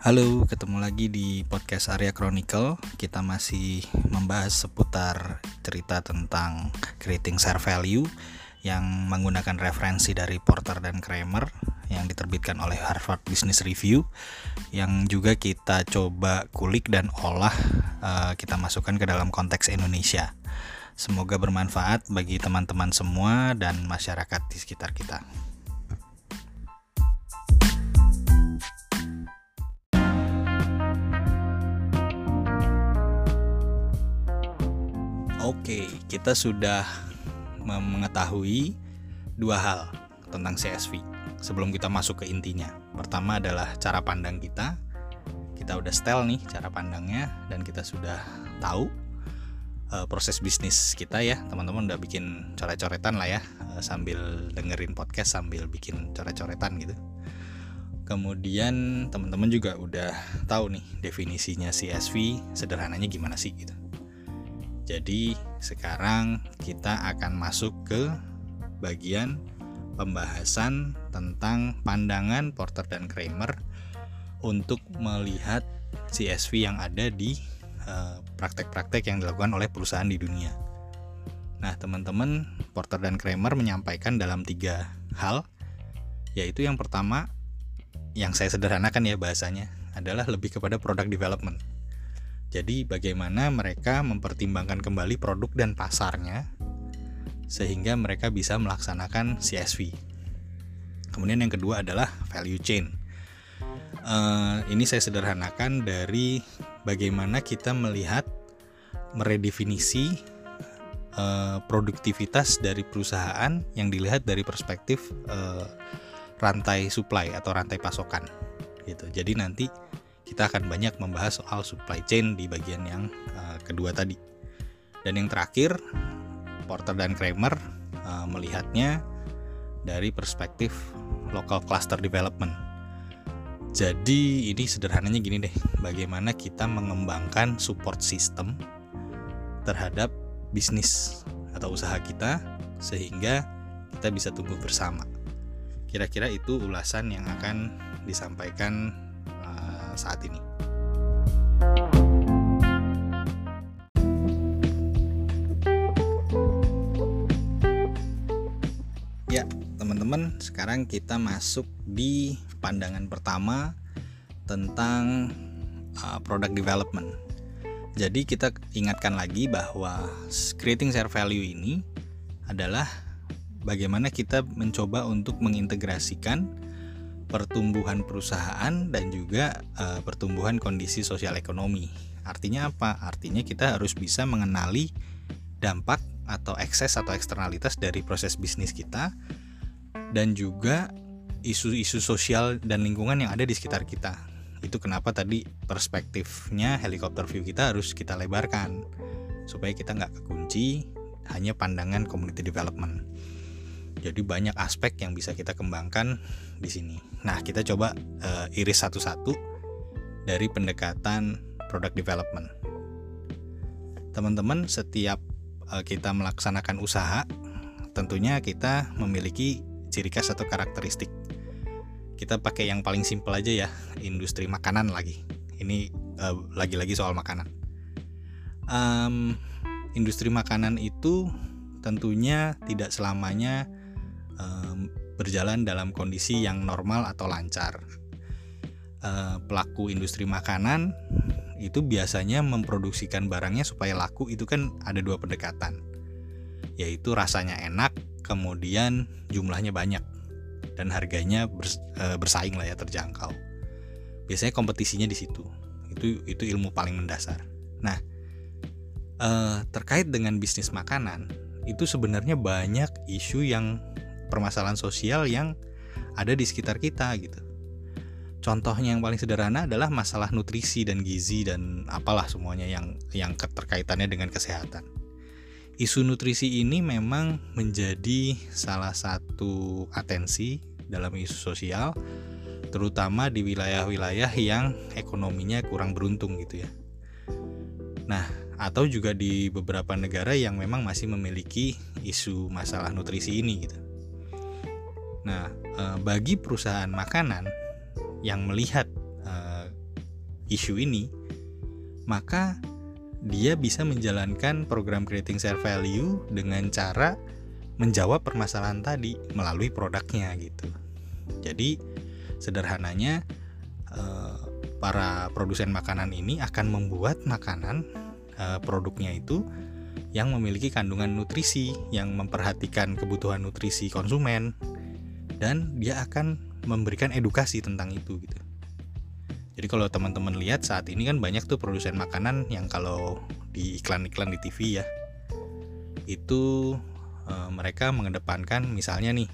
Halo, ketemu lagi di podcast Area Chronicle. Kita masih membahas seputar cerita tentang creating share value yang menggunakan referensi dari Porter dan Kramer yang diterbitkan oleh Harvard Business Review yang juga kita coba kulik dan olah uh, kita masukkan ke dalam konteks Indonesia. Semoga bermanfaat bagi teman-teman semua dan masyarakat di sekitar kita. Oke, kita sudah mengetahui dua hal tentang CSV sebelum kita masuk ke intinya. Pertama adalah cara pandang kita. Kita udah setel nih cara pandangnya dan kita sudah tahu uh, proses bisnis kita ya. Teman-teman udah bikin coret-coretan lah ya uh, sambil dengerin podcast sambil bikin coret-coretan gitu. Kemudian teman-teman juga udah tahu nih definisinya CSV sederhananya gimana sih gitu. Jadi sekarang kita akan masuk ke bagian pembahasan tentang pandangan Porter dan Kramer untuk melihat CSV yang ada di eh, praktek-praktek yang dilakukan oleh perusahaan di dunia. Nah, teman-teman, Porter dan Kramer menyampaikan dalam tiga hal, yaitu yang pertama, yang saya sederhanakan ya bahasanya, adalah lebih kepada product development jadi bagaimana mereka mempertimbangkan kembali produk dan pasarnya sehingga mereka bisa melaksanakan CSV. Kemudian yang kedua adalah value chain. Uh, ini saya sederhanakan dari bagaimana kita melihat meredefinisi uh, produktivitas dari perusahaan yang dilihat dari perspektif uh, rantai supply atau rantai pasokan gitu. Jadi nanti kita akan banyak membahas soal supply chain di bagian yang uh, kedua tadi. Dan yang terakhir, Porter dan Kramer uh, melihatnya dari perspektif local cluster development. Jadi ini sederhananya gini deh, bagaimana kita mengembangkan support system terhadap bisnis atau usaha kita sehingga kita bisa tumbuh bersama. Kira-kira itu ulasan yang akan disampaikan saat ini. Ya, teman-teman, sekarang kita masuk di pandangan pertama tentang uh, product development. Jadi kita ingatkan lagi bahwa creating share value ini adalah bagaimana kita mencoba untuk mengintegrasikan pertumbuhan perusahaan dan juga uh, pertumbuhan kondisi sosial ekonomi. Artinya apa? Artinya kita harus bisa mengenali dampak atau ekses atau eksternalitas dari proses bisnis kita dan juga isu-isu sosial dan lingkungan yang ada di sekitar kita. Itu kenapa tadi perspektifnya helikopter view kita harus kita lebarkan supaya kita nggak kekunci hanya pandangan community development. Jadi banyak aspek yang bisa kita kembangkan di sini. Nah, kita coba uh, iris satu-satu dari pendekatan product development. Teman-teman, setiap uh, kita melaksanakan usaha, tentunya kita memiliki ciri khas atau karakteristik. Kita pakai yang paling simpel aja ya, industri makanan lagi. Ini uh, lagi-lagi soal makanan. Um, industri makanan itu tentunya tidak selamanya berjalan dalam kondisi yang normal atau lancar. Uh, pelaku industri makanan itu biasanya memproduksikan barangnya supaya laku itu kan ada dua pendekatan, yaitu rasanya enak, kemudian jumlahnya banyak dan harganya uh, bersaing lah ya terjangkau. Biasanya kompetisinya di situ. Itu itu ilmu paling mendasar. Nah, uh, terkait dengan bisnis makanan itu sebenarnya banyak isu yang permasalahan sosial yang ada di sekitar kita gitu. Contohnya yang paling sederhana adalah masalah nutrisi dan gizi dan apalah semuanya yang yang keterkaitannya dengan kesehatan. Isu nutrisi ini memang menjadi salah satu atensi dalam isu sosial terutama di wilayah-wilayah yang ekonominya kurang beruntung gitu ya. Nah, atau juga di beberapa negara yang memang masih memiliki isu masalah nutrisi ini gitu. Nah, eh, bagi perusahaan makanan yang melihat eh, isu ini, maka dia bisa menjalankan program creating share value dengan cara menjawab permasalahan tadi melalui produknya gitu. Jadi sederhananya eh, para produsen makanan ini akan membuat makanan produknya itu yang memiliki kandungan nutrisi yang memperhatikan kebutuhan nutrisi konsumen dan dia akan memberikan edukasi tentang itu gitu. Jadi kalau teman-teman lihat saat ini kan banyak tuh produsen makanan yang kalau di iklan-iklan di TV ya itu e, mereka mengedepankan misalnya nih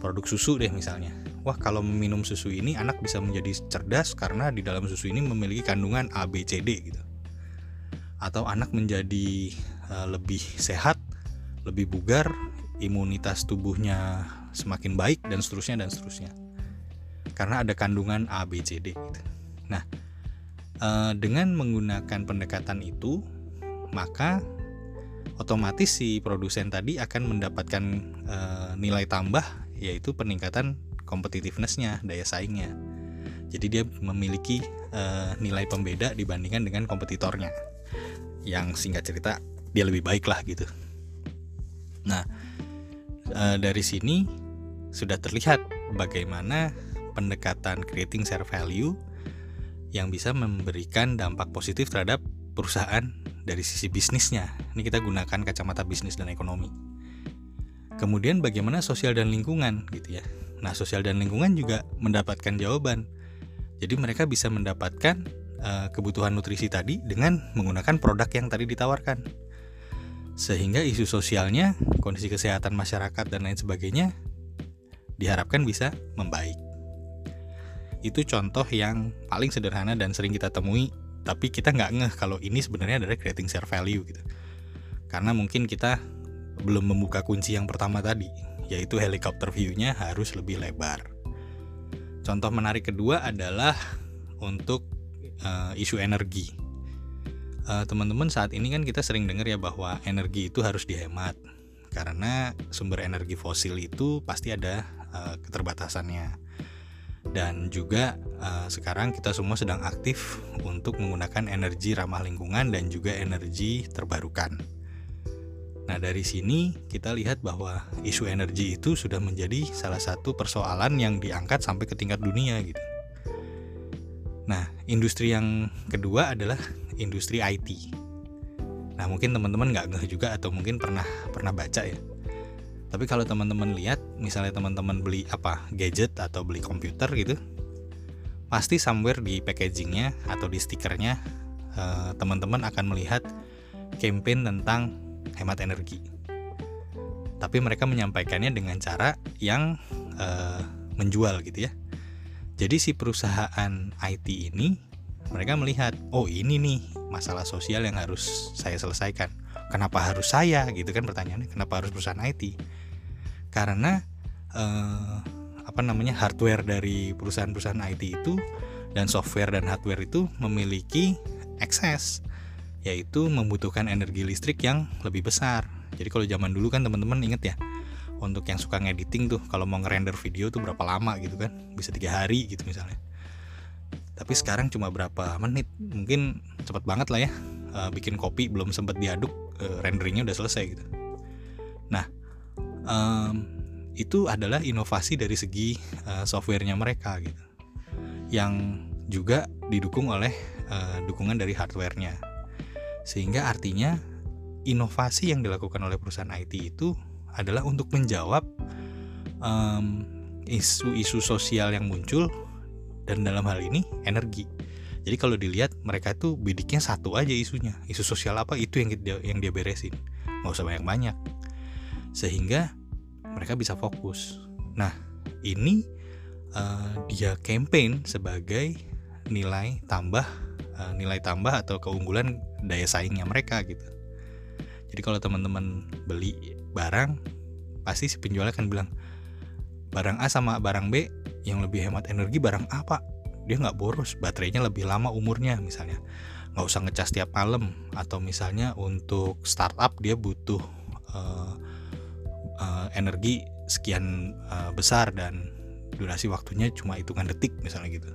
produk susu deh misalnya. Wah kalau minum susu ini anak bisa menjadi cerdas karena di dalam susu ini memiliki kandungan A, B, C, D gitu. Atau anak menjadi e, lebih sehat, lebih bugar, imunitas tubuhnya semakin baik dan seterusnya dan seterusnya. Karena ada kandungan A, B, C, D gitu. Nah, eh, dengan menggunakan pendekatan itu, maka otomatis si produsen tadi akan mendapatkan eh, nilai tambah yaitu peningkatan competitivenessnya, daya saingnya. Jadi dia memiliki eh, nilai pembeda dibandingkan dengan kompetitornya. Yang singkat cerita dia lebih baik lah gitu. Nah, dari sini sudah terlihat bagaimana pendekatan creating share value yang bisa memberikan dampak positif terhadap perusahaan dari sisi bisnisnya. Ini kita gunakan kacamata bisnis dan ekonomi. Kemudian bagaimana sosial dan lingkungan gitu ya. Nah, sosial dan lingkungan juga mendapatkan jawaban. Jadi mereka bisa mendapatkan uh, kebutuhan nutrisi tadi dengan menggunakan produk yang tadi ditawarkan. Sehingga isu sosialnya, kondisi kesehatan masyarakat dan lain sebagainya diharapkan bisa membaik. Itu contoh yang paling sederhana dan sering kita temui tapi kita nggak ngeh kalau ini sebenarnya adalah creating share value gitu. Karena mungkin kita belum membuka kunci yang pertama tadi yaitu helikopter view-nya harus lebih lebar. Contoh menarik kedua adalah untuk uh, isu energi. Uh, teman-teman saat ini kan kita sering dengar ya bahwa energi itu harus dihemat. Karena sumber energi fosil itu pasti ada uh, keterbatasannya dan juga uh, sekarang kita semua sedang aktif untuk menggunakan energi ramah lingkungan dan juga energi terbarukan. Nah, dari sini kita lihat bahwa isu energi itu sudah menjadi salah satu persoalan yang diangkat sampai ke tingkat dunia gitu. Nah, industri yang kedua adalah industri IT. Nah, mungkin teman-teman nggak ngeh juga atau mungkin pernah pernah baca ya tapi kalau teman-teman lihat misalnya teman-teman beli apa gadget atau beli komputer gitu pasti somewhere di packagingnya atau di stikernya uh, teman-teman akan melihat campaign tentang hemat energi. Tapi mereka menyampaikannya dengan cara yang uh, menjual gitu ya. Jadi si perusahaan IT ini mereka melihat oh ini nih masalah sosial yang harus saya selesaikan. Kenapa harus saya? gitu kan pertanyaannya. Kenapa harus perusahaan IT karena eh, apa namanya hardware dari perusahaan-perusahaan IT itu dan software dan hardware itu memiliki excess yaitu membutuhkan energi listrik yang lebih besar. Jadi kalau zaman dulu kan teman-teman inget ya untuk yang suka ngediting tuh kalau mau ngerender video tuh berapa lama gitu kan? Bisa tiga hari gitu misalnya. Tapi sekarang cuma berapa menit? Mungkin cepet banget lah ya uh, bikin kopi belum sempat diaduk uh, renderingnya udah selesai gitu. Nah um, itu adalah inovasi dari segi uh, softwarenya mereka gitu. Yang juga didukung oleh uh, dukungan dari hardwarenya. Sehingga artinya inovasi yang dilakukan oleh perusahaan IT itu adalah untuk menjawab isu-isu um, sosial yang muncul dan dalam hal ini energi. Jadi kalau dilihat mereka itu bidiknya satu aja isunya, isu sosial apa? Itu yang dia yang dia beresin, nggak usah banyak-banyak. Sehingga mereka bisa fokus. Nah ini uh, dia campaign sebagai nilai tambah uh, nilai tambah atau keunggulan daya saingnya mereka gitu. Jadi kalau teman-teman beli barang pasti si penjual akan bilang barang A sama barang B yang lebih hemat energi barang apa dia nggak boros baterainya lebih lama umurnya misalnya nggak usah ngecas tiap malam atau misalnya untuk startup dia butuh uh, uh, energi sekian uh, besar dan durasi waktunya cuma hitungan detik misalnya gitu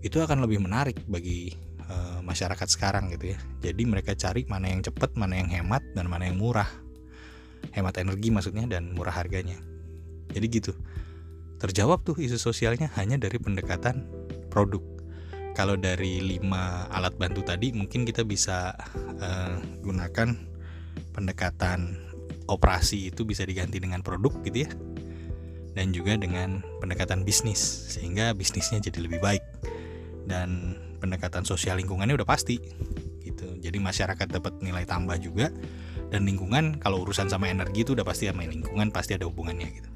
itu akan lebih menarik bagi uh, masyarakat sekarang gitu ya. Jadi mereka cari mana yang cepat, mana yang hemat dan mana yang murah. Hemat energi maksudnya dan murah harganya. Jadi gitu. Terjawab tuh isu sosialnya hanya dari pendekatan produk. Kalau dari lima alat bantu tadi mungkin kita bisa uh, gunakan pendekatan operasi itu bisa diganti dengan produk gitu ya. Dan juga dengan pendekatan bisnis sehingga bisnisnya jadi lebih baik. Dan pendekatan sosial lingkungannya udah pasti gitu. Jadi masyarakat dapat nilai tambah juga. Dan lingkungan kalau urusan sama energi itu udah pasti sama lingkungan pasti ada hubungannya gitu.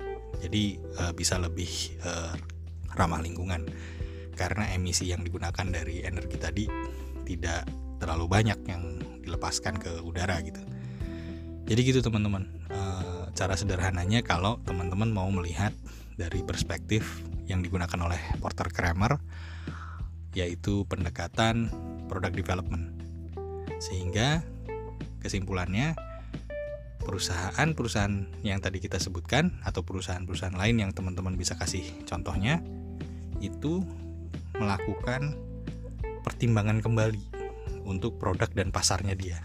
Jadi uh, bisa lebih uh, ramah lingkungan. Karena emisi yang digunakan dari energi tadi tidak terlalu banyak yang dilepaskan ke udara gitu jadi gitu teman-teman. Uh, cara sederhananya kalau teman-teman mau melihat dari perspektif yang digunakan oleh Porter Kramer yaitu pendekatan product development. Sehingga kesimpulannya perusahaan-perusahaan yang tadi kita sebutkan atau perusahaan-perusahaan lain yang teman-teman bisa kasih contohnya itu melakukan pertimbangan kembali untuk produk dan pasarnya dia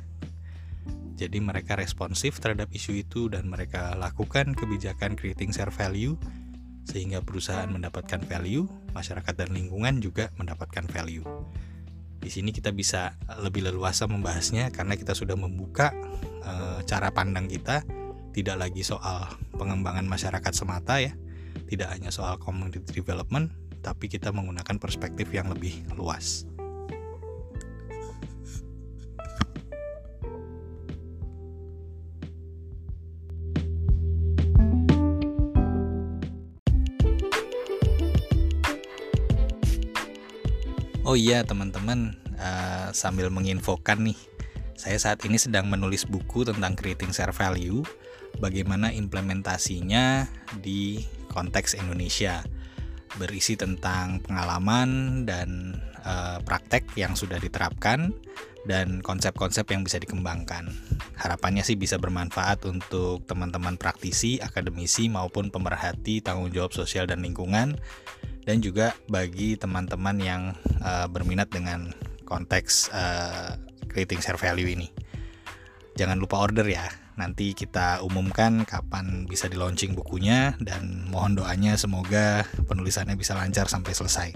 jadi mereka responsif terhadap isu itu dan mereka lakukan kebijakan creating share value sehingga perusahaan mendapatkan value, masyarakat dan lingkungan juga mendapatkan value. Di sini kita bisa lebih leluasa membahasnya karena kita sudah membuka e, cara pandang kita tidak lagi soal pengembangan masyarakat semata ya, tidak hanya soal community development, tapi kita menggunakan perspektif yang lebih luas. Oh iya teman-teman, uh, sambil menginfokan nih, saya saat ini sedang menulis buku tentang creating share value, bagaimana implementasinya di konteks Indonesia, berisi tentang pengalaman dan uh, praktek yang sudah diterapkan dan konsep-konsep yang bisa dikembangkan. Harapannya sih bisa bermanfaat untuk teman-teman praktisi, akademisi maupun pemerhati tanggung jawab sosial dan lingkungan dan juga bagi teman-teman yang uh, berminat dengan konteks uh, creating share value ini. Jangan lupa order ya. Nanti kita umumkan kapan bisa di launching bukunya dan mohon doanya semoga penulisannya bisa lancar sampai selesai.